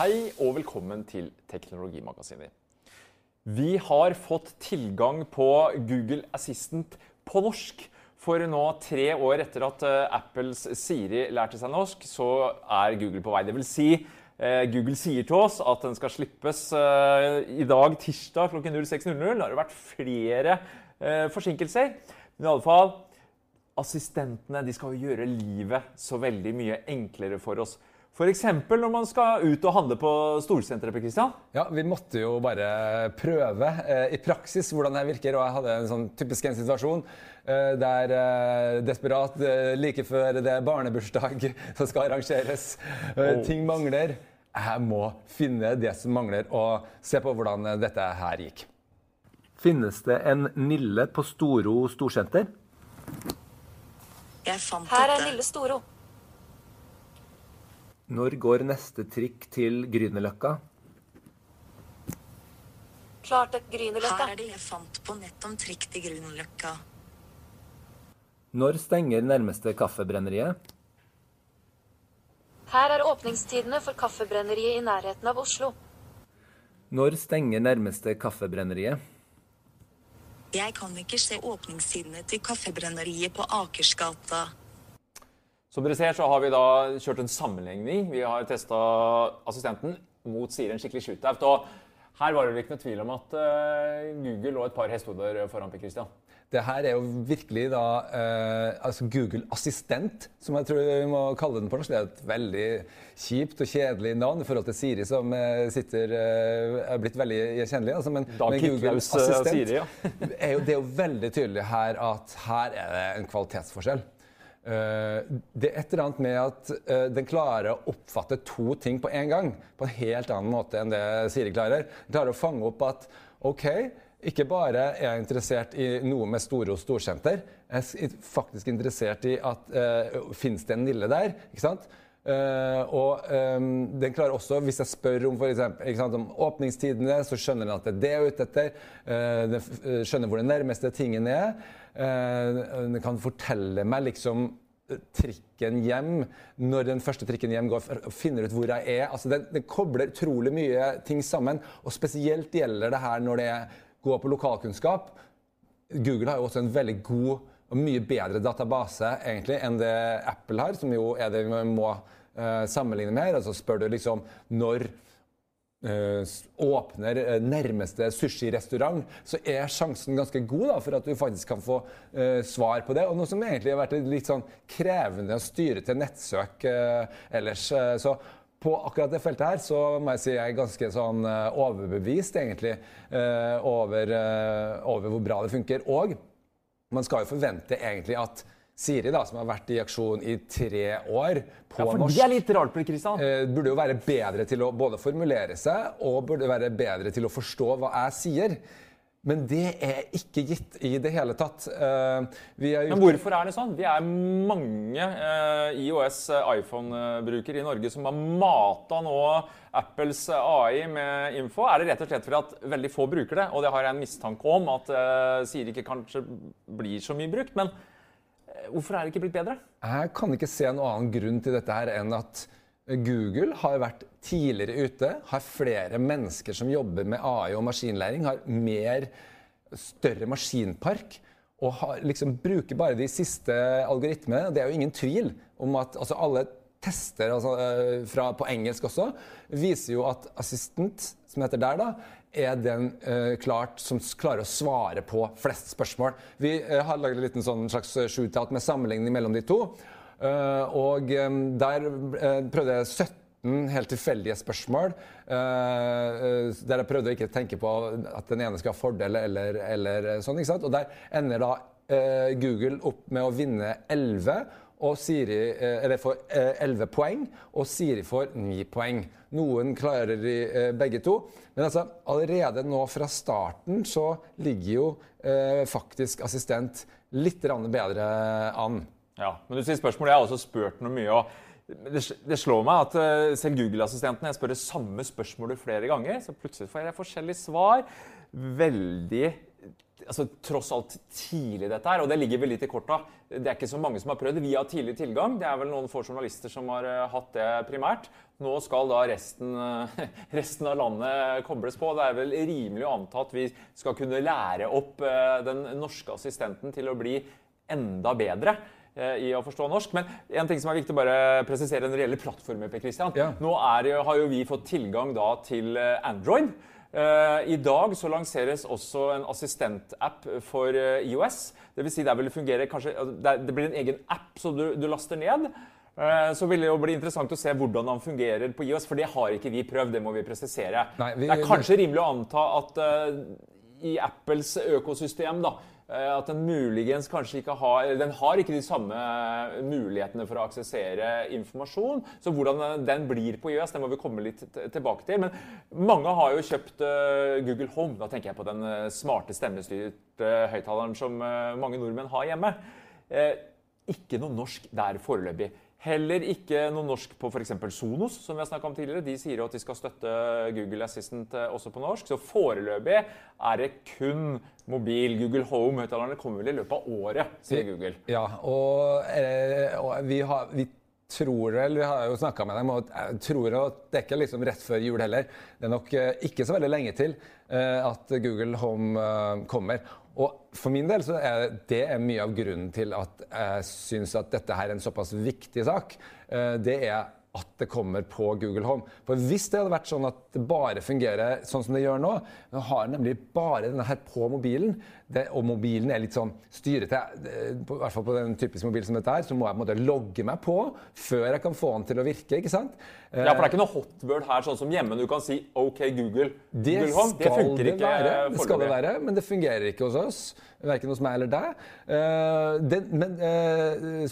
Hei og velkommen til Teknologimagasinet. Vi har fått tilgang på Google Assistant på norsk. For nå, tre år etter at eh, Apples Siri lærte seg norsk, så er Google på vei. Det vil si, eh, Google sier til oss at den skal slippes eh, i dag, tirsdag klokken 06.00. Det har vært flere forsinkelser. Men i alle fall, assistentene de skal jo gjøre livet så veldig mye enklere for oss. F.eks. når man skal ut og handle på storsenteret. på Kristian? Ja, Vi måtte jo bare prøve eh, i praksis hvordan det virker. og Jeg hadde en sånn typisk en situasjon eh, der eh, desperat eh, like før det er barnebursdag som skal arrangeres. Oh. Ting mangler. Jeg må finne det som mangler, og se på hvordan dette her gikk. Finnes det en Nille på Storo storsenter? Jeg fant Her er Nille Storo. Når går neste trikk til Grünerløkka? Klart et Grünerløkka. Her er det jeg fant på nett om trikk til Grünerløkka. Når stenger nærmeste kaffebrenneriet? Her er åpningstidene for kaffebrenneriet i nærheten av Oslo. Når stenger nærmeste kaffebrenneriet? Jeg kan ikke se åpningstidene til kaffebrenneriet på Akersgata. Som dere ser, så har vi da kjørt en sammenligning. Vi har testa assistenten mot Siri en skikkelig shootout. Og her var det ikke noe tvil om at uh, Google lå et par hestehoder foran Per Christian. Det her er jo virkelig da eh, altså Google Assistent, som jeg tror vi må kalle den på norsk. Det er et veldig kjipt og kjedelig navn i forhold til Siri, som sitter, sitter er blitt veldig gjenkjennelig. Altså, men, men Google Assistent Siri, ja. er jo, det er jo veldig tydelig her at her er det en kvalitetsforskjell. Eh, det er et eller annet med at eh, den klarer å oppfatte to ting på en gang. På en helt annen måte enn det Siri klarer. Den klarer å fange opp at OK, ikke bare er jeg interessert i noe med store og storsenter. Jeg er faktisk interessert i at uh, Fins det en Nille der? ikke sant? Uh, og um, den klarer også, hvis jeg spør om, for eksempel, sant, om åpningstidene, så skjønner den at det er det jeg er ute etter. Uh, den skjønner hvor den nærmeste tingen er. Uh, den kan fortelle meg liksom trikken hjem, når den første trikken hjem går, finner ut hvor jeg er. Altså, den, den, kobler utrolig mye ting sammen. Og spesielt gjelder det her når det går på lokalkunnskap. Google har jo også en veldig god mye bedre database egentlig enn det Apple har, som jo er det vi må uh, sammenligne med her. Altså spør du liksom når Uh, åpner uh, nærmeste sushirestaurant, så er sjansen ganske god da, for at du faktisk kan få uh, svar på det. Og noe som egentlig har vært litt sånn krevende å styre til nettsøk ellers. så på akkurat det feltet her så må jeg si jeg er ganske sånn overbevist egentlig over, over hvor bra det funker. Og man skal jo forvente egentlig at Siri, da, som har vært i aksjon i tre år på ja, for norsk Det er litt rart, Kristian. Eh, burde jo være bedre til å både formulere seg og burde være bedre til å forstå hva jeg sier. Men det er ikke gitt i det hele tatt. Uh, Men hvorfor er det sånn? Vi er mange uh, IOS iPhone-brukere i Norge som har mata nå Apples AI med info. Er det rett og slett fordi at veldig få bruker det? Og det har jeg en mistanke om at Siri ikke kanskje blir så mye brukt. Men Hvorfor er det ikke blitt bedre? Jeg kan ikke se noen annen grunn til dette her enn at Google har vært tidligere ute, har flere mennesker som jobber med AI og maskinlæring, har mer større maskinpark og har, liksom, bruker bare de siste algoritmene. Det er jo ingen tvil om at altså, alle tester altså, eh, fra, på engelsk også viser jo at assistant, som heter der, da, er den uh, klart som klarer å svare på flest spørsmål. Vi uh, har laget en liten sånn slags shootout med sammenligning mellom de to. Uh, og der prøvde jeg 17 helt tilfeldige spørsmål. der jeg prøvde å ikke tenke på at den ene skal ha fordel eller, eller sånn. ikke sant? Og der ender da Google opp med å vinne 11 og Siri, eh, eller får 11 eh, poeng, og Siri får 9 poeng. Noen klarer eh, begge to. Men altså, allerede nå fra starten så ligger jo eh, faktisk assistent litt bedre an. Ja, men du sier spørsmålet. Jeg har også spurt noe mye. og det, slår meg at selv Google-assistenten Jeg spør det samme spørsmålet flere ganger, så plutselig får jeg forskjellige svar. Veldig altså, tross alt tidlig, dette her. Og det ligger vel litt i korta. Det er ikke så mange som har prøvd. Vi har tidlig tilgang. Det er vel noen få journalister som har uh, hatt det primært. Nå skal da resten, resten, av landet kobles på. Det er vel rimelig å anta at vi skal kunne lære opp uh, den norske assistenten til å bli enda bedre i å forstå norsk. Men en ting som er viktig å bare presisere når det gjelder plattformer, Per Christian. Ja. Nå er, har jo vi fått tilgang da til Android. Eh, I dag så lanseres også en assistentapp for eh, IOS. Det vil si der vil det fungere kanskje, altså, det blir en egen app som du, du laster ned. Eh, så vil det jo bli interessant å se hvordan den fungerer på IOS, for det har ikke vi prøvd. Det må vi presisere. Nei, vi, det er kanskje rimelig å anta at uh, i Apples økosystem da, Eh, at den muligens kanskje ikke har Den har ikke de samme mulighetene for å aksessere informasjon. Så hvordan eh, den blir på IØS, det må vi komme litt tilbake til. Men mange har jo kjøpt eh, Google Home. Da tenker jeg på den smarte stemmestyrte høyttaleren som mange nordmenn har hjemme. Ikke noe norsk der foreløpig. Heller ikke noe norsk på f.eks. Sonos, som vi har om tidligere. De sier at de skal støtte Google Assistant eh, også på norsk. Så foreløpig er det kun mobil. Google Home-høyttalerne kommer vel i løpet av året, sier Google. Ja, og, eh, og vi, har, vi tror eller har jo snakka med dem, og jeg tror at det er ikke liksom rett før jul heller. Det er nok eh, ikke så veldig lenge til at Google Home kommer. Og For min del så er det er mye av grunnen til at jeg syns at dette her er en såpass viktig sak. Eh, det er at det kommer på Google Home. For Hvis det hadde vært sånn at det bare fungerer sånn som det gjør nå, nå har nemlig bare denne her på mobilen, det, og mobilen er litt sånn styrete, i hvert fall på den typiske mobilen som dette her, så må jeg på en måte logge meg på før jeg kan få den til å virke. ikke sant? Ja, For det er ikke noe hotbird her sånn som hjemme. Du kan si OK, Google. Det Google Home. Det funker ikke være. Det skal det være, men det fungerer ikke hos oss. Verken hos meg eller deg. Uh, det, men,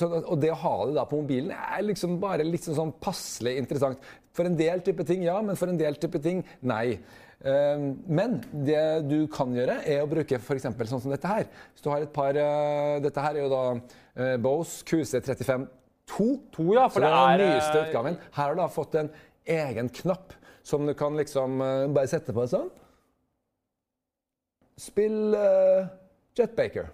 så, og det å ha det da på mobilen er liksom bare litt sånn, sånn passelig interessant. For en del type ting ja, men for en del type ting nei. Uh, men det du kan gjøre, er å bruke f.eks. sånn som dette her. Hvis du har et par Dette her er jo da Bose QC35 To. to ja, for det er den nyeste utgaven. Her har du da fått en egen knapp som du kan liksom bare sette på sånn. Spill uh, Jet Baker.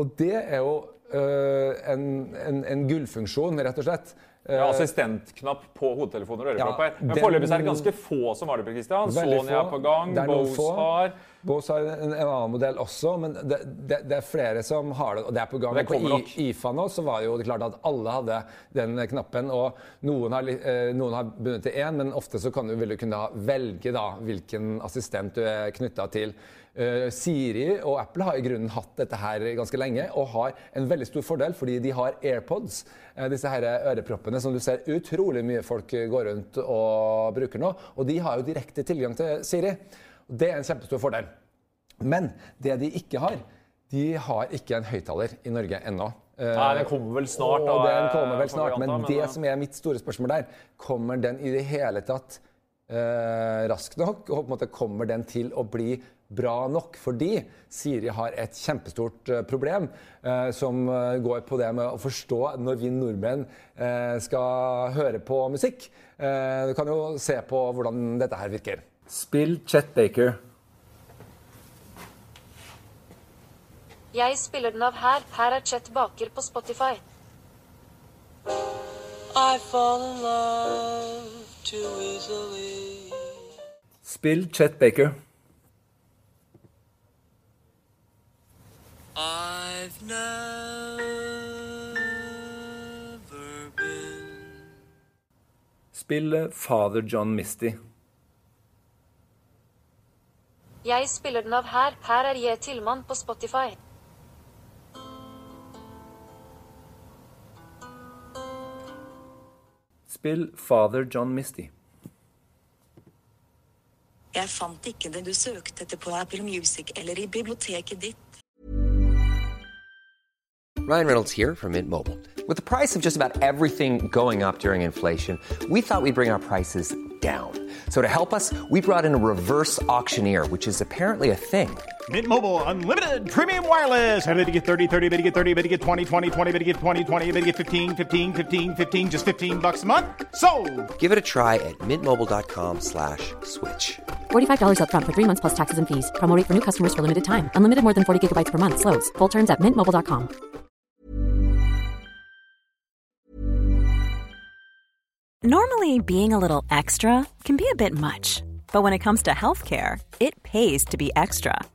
Og det er jo uh, en, en, en gullfunksjon, rett og slett. Ja, Assistentknapp på hodetelefoner og ørepropper. Ja, Men foreløpig er det ganske få som har det. Christian. Sony er på gang, Bose har Bose har en, en, annen modell også, men det, det, det, er flere som har det. Og det er på gang. på I, IFA nå så var det jo klart at alle hadde den knappen. Og noen har, eh, noen har bundet til én, men ofte så kan du, vil du kunne velge da, hvilken assistent du er knytta til. Uh, Siri og Apple har i grunnen hatt dette her ganske lenge og har en veldig stor fordel fordi de har AirPods, uh, disse her øreproppene som du ser utrolig mye folk går rundt og bruker nå. Og de har jo direkte tilgang til Siri. Det er en kjempestor fordel. Men det de ikke har, de har ikke en høyttaler i Norge ennå. Nei, Den kommer vel snart. Da, den kommer vel snart, Men det som er mitt store spørsmål der, kommer den i det hele tatt eh, raskt nok? Og på en måte kommer den til å bli bra nok? Fordi Siri har et kjempestort eh, problem eh, som eh, går på det med å forstå når vi nordmenn eh, skal høre på musikk. Eh, du kan jo se på hvordan dette her virker. Spill Chet Baker. Jeg spiller den av her. Her er Chet Baker på Spotify. I fall in love. Spill Chet Baker. I've never been Spill Father John Misty. Jeg spiller den av her. Her er jeg Tillmann på Spotify. Spill Father John Misty. Jeg fant ikke det du søkte etter på Apple Music eller i biblioteket ditt. Ryan Reynolds here from Mint Mobile. With the price of just about everything going up during inflation, we thought we'd bring our prices down. So to help us, we brought in a reverse auctioneer, which is apparently a thing. Mint Mobile unlimited premium wireless. Ready to get 30, 30, bit to get 30, bit to get 20, 20, 20, bit to get 20, 20, bit to get 15, 15, 15, 15 just 15 bucks a month. So, Give it a try at mintmobile.com/switch. $45 upfront for three months plus taxes and fees. Promo rate for new customers for limited time. Unlimited more than 40 gigabytes per month. Slows. Full terms at mintmobile.com. Normally, being a little extra can be a bit much, but when it comes to healthcare, it pays to be extra.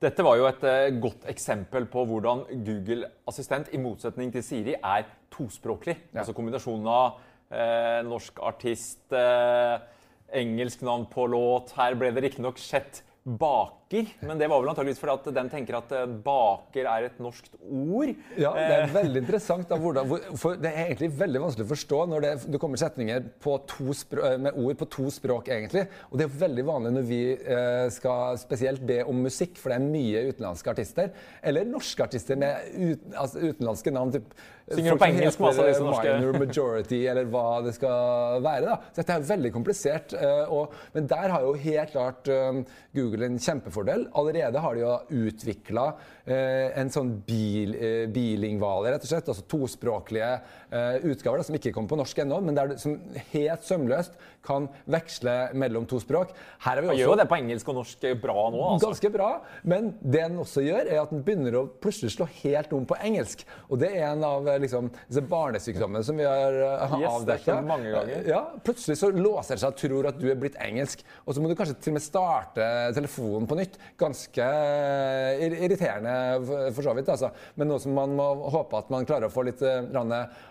Dette var jo et eh, godt eksempel på hvordan Google Assistent, i motsetning til Siri, er tospråklig. Altså kombinasjonen av eh, norsk artist, eh, engelsk navn på låt. Her ble det riktignok sett baker, men det var vel antageligvis fordi at den tenker at eh, baker er et norskt ord. Ja, det er veldig interessant. Da, hvordan, for det er egentlig veldig vanskelig å forstå når det, det kommer setninger på to spr- eh, med ord på to språk, egentlig. Og det er veldig vanlig når vi eh, skal spesielt be om musikk, for det er mye utenlandske artister. Eller norske artister med ut, altså, utenlandske navn. Typ, Synger på engelsk, masse disse eh, norske. Minor majority, eller hva det skal være. da. Så dette er veldig komplisert. eh, og, men der har jo helt klart eh, Google en kjempefordel. Allerede har de jo utvikla en sånn bil, eh, bilingvale, rett og slett. Altså tospråklige eh, utgaver da, som ikke kommer på norsk ennå, men der som helt sømløst kan veksle mellom to språk. Her er vi også gjør jo det på engelsk og norsk bra nå. altså. Ganske bra, men det den også gjør, er at den begynner å plutselig slå helt om på engelsk. Og det er en av eh, liksom, disse barnesykdommene som vi har uh, Yes, har avdekka. ganger. Ja, plutselig så låser det seg og tror at du er blitt engelsk, og så må du kanskje til og med starte telefonen på nytt. Ganske eh, irriterende for, så vidt, altså. Men noe som man må håpe at man klarer å få litt eh,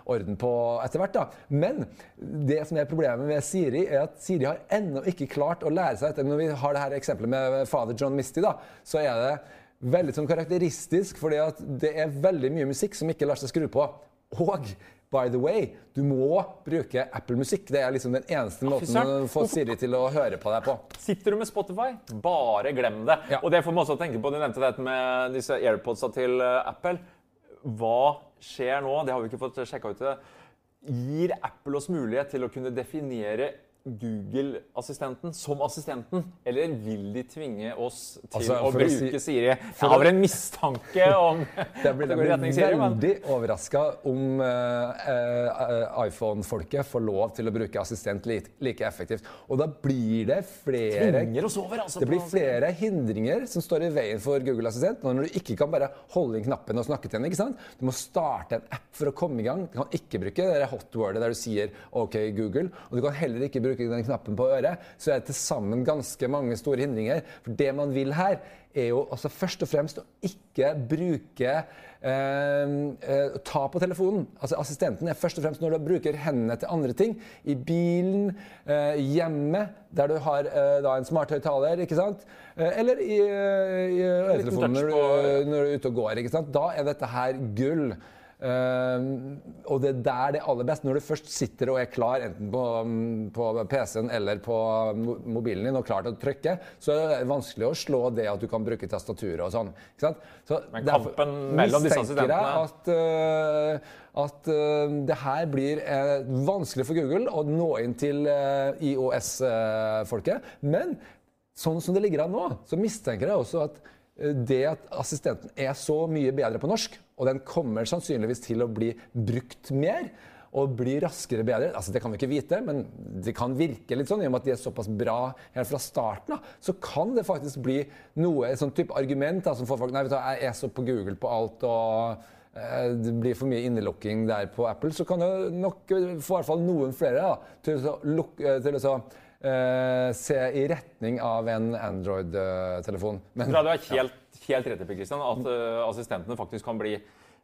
orden på etter hvert. Men det som er problemet med Siri, er at Siri har ennå ikke klart å lære seg dette. Når vi har det her eksempelet med fader John Misty, da, så er det veldig sånn karakteristisk, fordi det er veldig mye musikk som ikke lar seg skru på. Og by the way, du må bruke Apple Musikk. Det er liksom den eneste måten å få Siri til å høre på deg på. Sitter du med Spotify, bare glem det. Ja. Og det får man også tenke på. Du nevnte dette med disse AirPodsa til eh, Apple. Hva skjer nå? Det har vi ikke fått sjekka ut. Gir Apple oss mulighet til å kunne definere Google-assistenten som assistenten? Eller vil de tvinge oss til Altså, å bruke si- Siri? Jeg har vel en mistanke om Jeg blir, veldig overraska om uh, uh, iPhone-folket får lov til å bruke assistent like, like effektivt. Og da blir det flere over, altså, Det blir flere hindringer som står i veien for Google Assistent. Når du ikke kan bare holde inn knappen og snakke til sant? Du må starte en app for å komme i gang. Du kan ikke bruke det hotwordet der du sier OK, Google. Og du kan heller ikke bruke den knappen på øret. Så er det til sammen ganske mange store hindringer. For det man vil her, er jo altså først og fremst å ikke bruke eh, eh, Ta på telefonen. Altså Assistenten er først og fremst når du bruker hendene til andre ting. I bilen, eh, hjemme, der du har eh, da en smarthøyttaler, ikke sant? Eh, eller i, eh, i øretelefonen når, du- når du er ute og går. ikke sant? Da er dette her gull. Eh, og det er der det er aller best. Når du først sitter og er klar, enten på, mm, på PC-en eller på mobilen din, og klar til å trykke, så er det vanskelig å slå det at du kan bruke tastaturet og sånn. Så Men kampen mellom disse studentene jeg at, uh, at uh, det her blir uh, vanskelig for Google å nå inn til IOS-folket. Men sånn som det ligger an nå, så mistenker jeg også at det at assistenten er så mye bedre på norsk, og den kommer sannsynligvis til å bli brukt mer, og bli raskere bedre. Altså, det kan vi ikke vite, men det kan virke litt sånn. I og med at de er såpass bra helt fra starten, av, så kan det faktisk bli noe, et sånt type argument da, som får folk Nei, vet du, jeg er så på Google på alt, og eh, det blir for mye innelukking der på Apple. Så kan det nok få i hvert fall noen flere da, til å, luk, eh, til å eh, se i retning av en Android-telefon. Men tror du har helt, helt rett i Christian, at uh, assistentene faktisk kan bli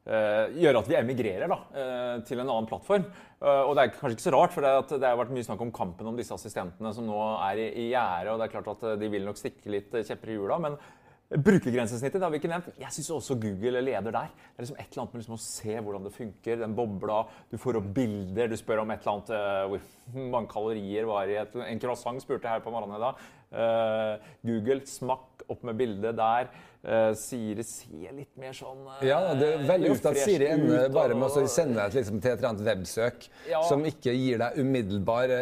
Uh, gjøre at vi emigrerer da, uh, til en annen plattform. Uh, og Det er kanskje ikke så rart, for det, er det har vært mye snakk om kampen om disse assistentene som nå er i, i gjære. og det er klart at De vil nok stikke litt kjepper i hjula. Men brukergrensesnittet det har vi ikke nevnt. Jeg syns også Google leder der. Det er liksom et eller annet med liksom å se hvordan det funker. Den bobla, du får opp bilder. Du spør om et eller annet eh, hvor mange kalorier var i et, en croissant, spurte jeg her på morgenen i dag. Eh, Google, smakk opp med bildet der. Eh, Siri ser litt mer sånn eh, Ja, det er veldig ofte at Siri ender bare med å sende deg liksom, til et eller annet websøk Ja. som ikke gir deg umiddelbar,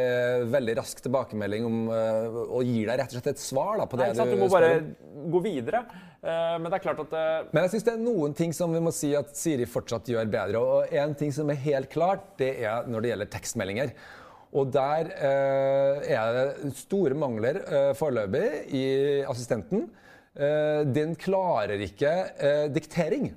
veldig rask tilbakemelding om, og gir deg rett og slett et svar da, på det Nei, sant? Du må bare gå videre. Men det er klart at Men jeg synes det er noen ting som vi må si at Siri fortsatt gjør bedre. Og en ting som er helt klart, det er når det gjelder tekstmeldinger. Og der eh, er det store mangler eh, foreløpig i assistenten. Eh, den klarer ikke diktering.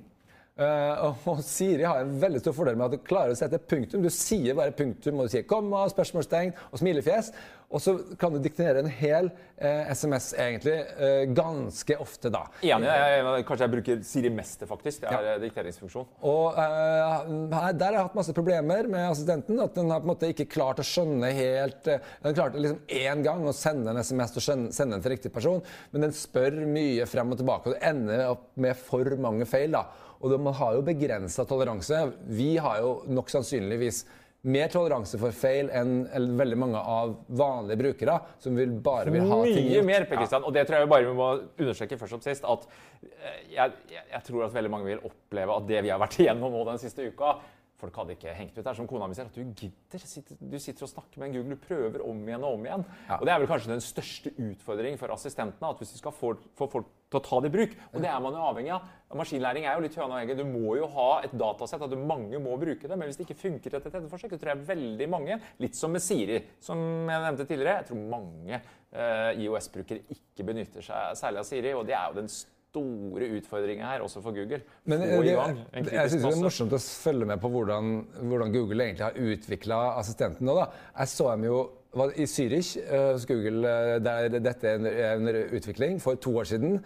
Eh, og Siri har en veldig stor fordel med at du klarer å sette punktum. Du sier bare punktum, og du sier komma, spørsmålstegn og smilefjes. Og så kan du diktere en hel eh, SMS egentlig eh, ganske ofte da. Enig. Jeg, jeg, kanskje jeg bruker Siri mest faktisk. Det er Ja. ja. dikteringsfunksjon. Og eh, Der har jeg hatt masse problemer med assistenten. At den har på en måte ikke klart å skjønne helt eh, Den klarte liksom én gang å sende en SMS og skjønne, sende den til riktig person, men den spør mye frem og tilbake, og du ender opp med for mange feil. da. Og man har jo begrensa toleranse. Vi har jo nok sannsynligvis mer toleranse for feil enn veldig mange av vanlige brukere, som vil bare vil ha ting Mye mer, Per Kristian. Og det tror jeg vi bare må understreke først som sist. At eh, jeg, jeg, jeg tror at veldig mange vil oppleve at det vi har vært igjennom nå den siste uka Folk hadde ikke hengt ut. Det er som kona mi sier, at du gidder. Du sitter og snakker med en Google, du prøver om igjen og om igjen. Og Det er vel kanskje den største utfordringen for assistentene. at Hvis du skal få, få folk til å ta det i bruk, og det er man jo avhengig av. Maskinlæring er jo litt egget. Du må jo ha et datasett, at mange må bruke det. Men hvis det ikke funker etter et etterforsøk, så tror jeg veldig mange, litt som med Siri, som jeg nevnte tidligere, jeg tror mange eh, IOS-brukere ikke benytter seg særlig av Siri. Og det er jo den store utfordringer her, også for Google. Men Få det, i gang en jeg synes det er morsomt å følge med på hvordan, hvordan Google egentlig har utvikla assistenten nå. da. Jeg så dem jo i Zürich eh, hos Google, eh, der dette er under- er utvikling, for to år siden.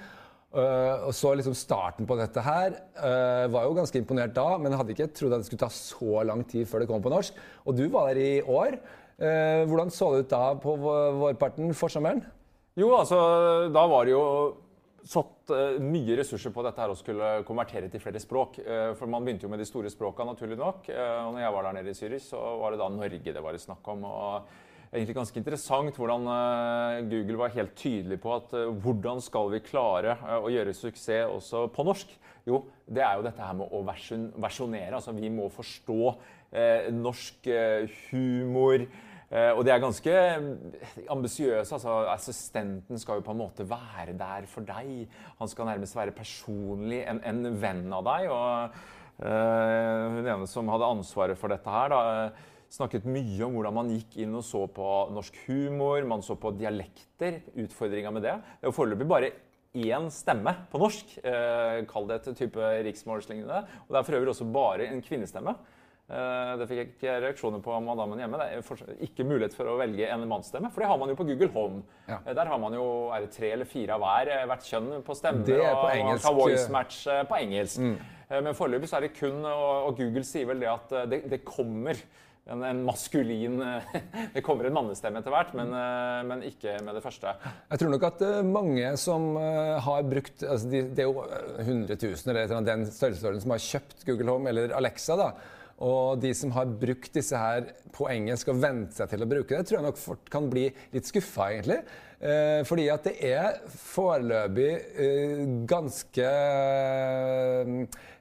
Uh, og så liksom starten på dette her. uh, var jo ganske imponert da, men hadde ikke trodd at det skulle ta så lang tid før det kom på norsk. Og du var der i år. Uh, hvordan så det ut da på vårparten, forsommeren? Jo, altså, da var det jo satt eh, mye ressurser på dette her og skulle konvertere til flere språk. Eh, for man begynte jo med de store språka, naturlig nok. Eh, og når jeg var der nede i Syris, så var det da Norge det var snakk om. og egentlig ganske interessant hvordan Google var helt tydelig på at hvordan skal vi klare å gjøre suksess også på norsk? Jo, det er jo dette her med å versjonere. Altså vi må forstå norsk humor. Eh, og de er ganske ambisiøse. Altså, assistenten skal jo på en måte være der for deg. Han skal nærmest være personlig en, en venn av deg. Og uh, hun ene som hadde ansvaret for dette her, da, eh, snakket mye om hvordan man gikk inn og så på norsk humor, man så på dialekter. Utfordringa med det. Det er jo foreløpig bare én stemme på norsk. Eh, kall det et type riksmålslignende. Og det er for øvrig også bare en kvinnestemme. Eh, Det fikk jeg ikke reaksjoner på av madammen hjemme. Det er ikke mulighet for å velge en mannsstemme, for det har man jo på Google Home. Ja. Eh, Der har man jo er det tre eller fire av hver, eh, hvert kjønn på stemme. Det er på og engelsk. kan voice match på engelsk. Mm. Men foreløpig så er det kun, og og Google sier vel det at det, det kommer en, en maskulin Det kommer en mannestemme etter hvert, men, men ikke med det første. Jeg tror nok at mange som har brukt altså de, Det er jo hundretusener, 100 000 eller et eller annet, den størrelsesordenen som har kjøpt Google Home eller Alexa. da, og de som har brukt disse her på engelsk og vent seg til å bruke det, tror jeg nok fort kan bli litt skuffa, egentlig. Eh, fordi at det er foreløpig eh, ganske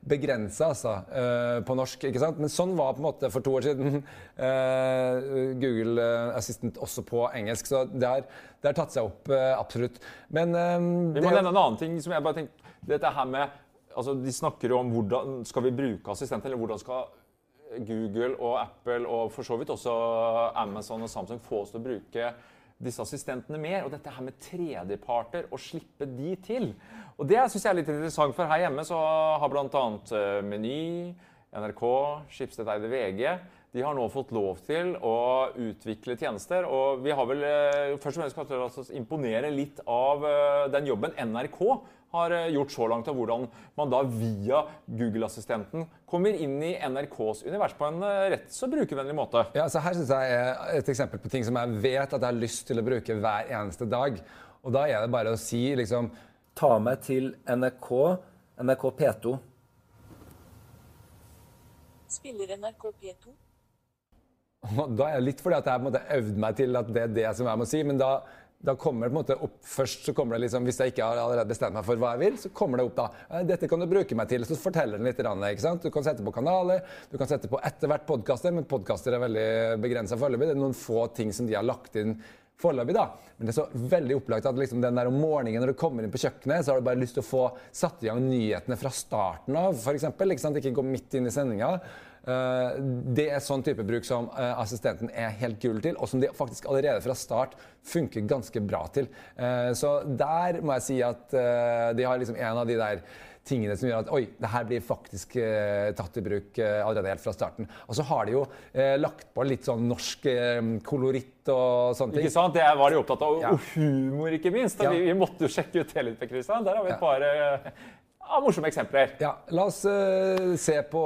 begrensa, altså, eh, på norsk. ikke sant? Men sånn var på en måte for to år siden eh, Google eh, Assistant også på engelsk. Så det har, det har tatt seg opp, eh, absolutt. Men eh, Vi må nevne en annen ting som jeg bare tenkte Dette her med altså De snakker jo om hvordan skal vi bruke assistent, eller hvordan skal Google og Apple og for så vidt også Amazon og Samsung få oss til å bruke disse assistentene mer. Og dette her med tredjeparter, å slippe de til. Og det syns jeg er litt interessant, for her hjemme så har bl.a. Meny, NRK, Schibsted-eide VG de har nå fått lov til å utvikle tjenester. Og vi har vel eh, først og fremst kanskje imponere litt av eh, den jobben NRK har eh, gjort så langt, og hvordan man da via Google-assistenten kommer inn i NRKs univers på en eh, rett så brukervennlig måte. Ja, så Her synes jeg er et eksempel på ting som jeg vet at jeg har lyst til å bruke hver eneste dag. Og da er det bare å si liksom Ta meg til NRK, NRK P2. Spiller NRK P2? Og da er det litt fordi at jeg på en måte øvd meg til at det er det som jeg må si. Men da, da kommer det på en måte opp først så kommer det liksom, Hvis jeg ikke har allerede bestemt meg for hva jeg vil, så kommer det opp da. «Eh, Dette kan du bruke meg til. Så forteller den litt. ikke sant? Du kan sette på kanaler, du kan sette på etter hvert podkaster, men podkaster er veldig begrensa foreløpig. Det er noen få ting som de har lagt inn foreløpig, da. Men det er så veldig opplagt at liksom den der om morgenen når du kommer inn på kjøkkenet, så har du bare lyst til å få satt i gang nyhetene fra starten av, f.eks. Ikke, ikke gå midt inn i sendinga. Eh, det er sånn type bruk som eh, assistenten er helt gull til, og som de faktisk allerede fra start funker ganske bra til. Eh, så der må jeg si at de har liksom en av de der tingene som gjør at oi, det her blir faktisk eh, tatt i bruk eh, allerede helt fra starten. Og så har de jo eh, lagt på litt sånn norsk koloritt og sånne ting. Ikke sant? Det var de opptatt av. Ja. Og humor, ikke minst. Ja. Vi, vi, måtte jo sjekke ut det litt. Kristian. Der har vi et par ja, morsomme eksempler. Ja, La oss uh, se på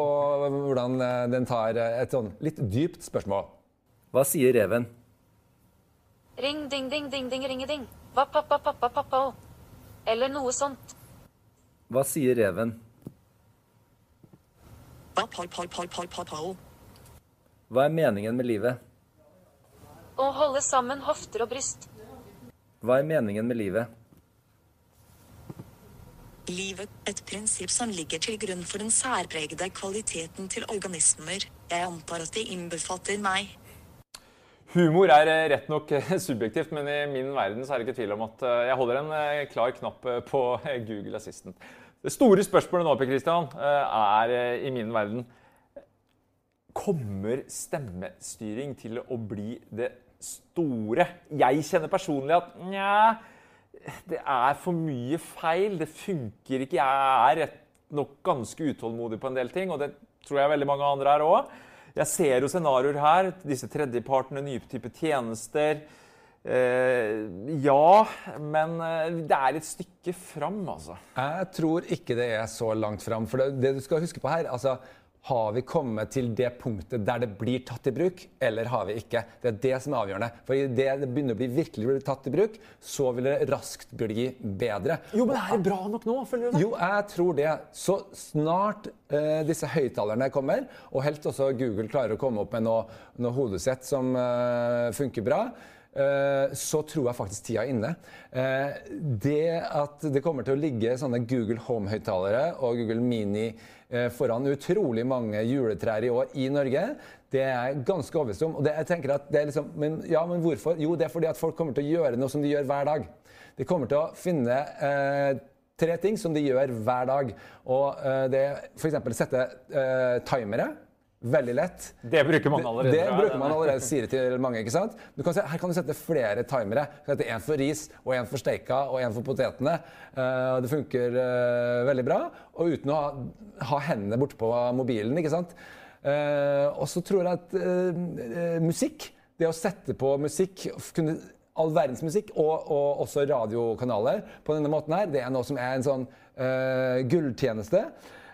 hvordan den tar et sånn litt dypt spørsmål. Hva sier reven? Ring, ding, ding, ding, ding, ringe-ding. Hva pappa, pappa, pappa òg? Eller noe sånt. Hva sier reven? Hva er meningen med livet? Å holde sammen hofter og bryst. Hva er meningen med livet? Livet, et prinsipp som ligger til grunn for den særpregede kvaliteten til organismer. Jeg antar at det innbefatter meg. Humor er eh, rett nok eh, subjektivt, men i min verden er det ikke tvil om at eh, jeg holder en klar knapp på Google Assistant. Det store spørsmålet nå Christian, er i min verden Kommer stemmestyring til å bli det store? Jeg kjenner personlig at nja, det er for mye feil. Det funker ikke. Jeg er rett nok ganske utålmodig på en del ting, og det tror jeg veldig mange andre er òg. Jeg ser jo scenarioer her. Disse tredjepartene, nye typer tjenester. Eh, ja, men eh, det er et stykke fram, altså. Jeg tror ikke det er så langt fram. For det, det du skal huske på her altså, har vi kommet til det punktet der det blir tatt i bruk, eller har vi ikke? Det er det som er avgjørende. For idet det begynner å bli virkelig bli tatt i bruk, så vil det raskt bli bedre. Jo, men er det bra nok nå? føler du det? Jo, jeg tror det. Så snart eh, disse høyttalerne kommer, og helt også Google klarer å komme opp med noe, noe hodesett som eh, funker bra, eh, så tror jeg faktisk tida er inne. Eh, det at det kommer til å ligge sånne Google Home-høyttalere og Google Mini Eh, foran utrolig mange juletrær i år i Norge. Det er jeg ganske overbevist om. Og det, jeg tenker at det er liksom, men, ja, men hvorfor? Jo, det er fordi at folk kommer til å gjøre noe som de gjør hver dag. De kommer til å finne eh, tre ting som de gjør hver dag. Og eh, det er f.eks. sette eh, timere. Veldig lett. Det bruker man allerede. Det, det bruker man allerede, sier til mange. ikke sant? Kan se, her kan du sette flere timere. Sette En for ris, og en for steika og en for potetene. Uh, det funker uh, veldig bra. Og uten å ha, ha hendene borte på mobilen. ikke sant? Uh, og så tror jeg at musikk, det å sette på musikk kunne all verdens musikk, og, og, også radiokanaler på denne måten her, det er noe som er en sånn gulltjeneste.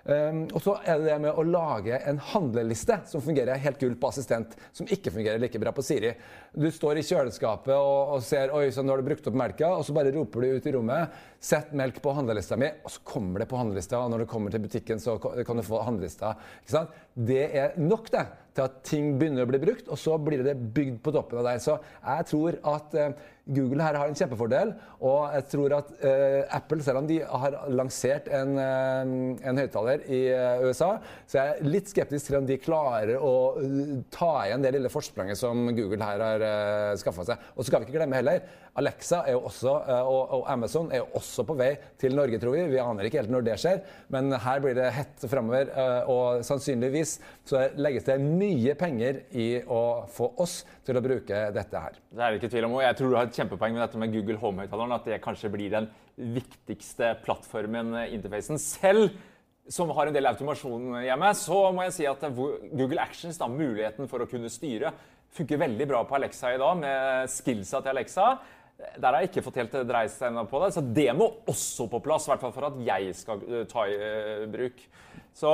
Um, og så er det det med å lage en handleliste som fungerer helt gull på assistent, som ikke fungerer like bra på Siri. Du står i kjøleskapet og, og ser oi, så nå har du brukt opp melka, og så bare roper du ut i rommet 'Sett melk på handlelista mi', og så kommer det på handlelista. Og når du kommer til butikken, så kan du få handlelista. Ikke sant? Det er nok, det, til at ting begynner å bli brukt, og så blir det bygd på toppen av der. Så jeg tror at eh, Google her har en kjempefordel, og jeg tror at eh, Apple, selv om de har lansert en, eh, en høyttaler i eh, USA, så jeg er litt skeptisk til om de klarer å eh, ta igjen det lille forspranget som Google her har uh, skaffa seg. Og så skal vi ikke glemme heller, Alexa er jo også, eh, og, og Amazon er jo også på vei til Norge, tror vi. Vi aner ikke helt når det skjer, men her blir det hett framover. eh, og sannsynligvis så legges det mye penger i å få oss til å bruke dette her. Det er det ikke tvil om. og Jeg tror du har et kjempepoeng med dette med Google Home-høyttaleren. At det kanskje blir den viktigste plattformen, eh, interfacen. Selv som har en del automasjon hjemme, så må jeg si at Google Actions, da, muligheten for å kunne styre, funker veldig bra på Alexa i dag, med skillsa til Alexa. Der har jeg ikke fått helt dreist seg ennå på det, så det må også på plass. I hvert fall for at jeg skal eh, ta i eh, bruk. Så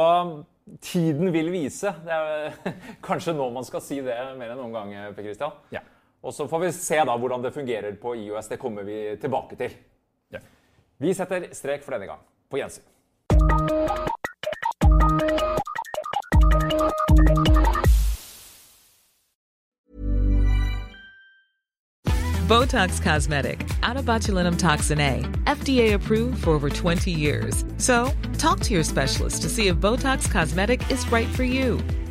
tiden vil vise. Det er kanskje nå man skal si det mer enn noen gang, eh, Per Christian. Ja. Og så får vi se da hvordan det fungerer på IOS. Det kommer vi tilbake til. Ja. Vi setter strek for denne gang. På gjensyn. Botox Cosmetic, out of botulinum toxin A, FDA approved for over 20 years. So, talk to your specialist to see if Botox Cosmetic is right for you.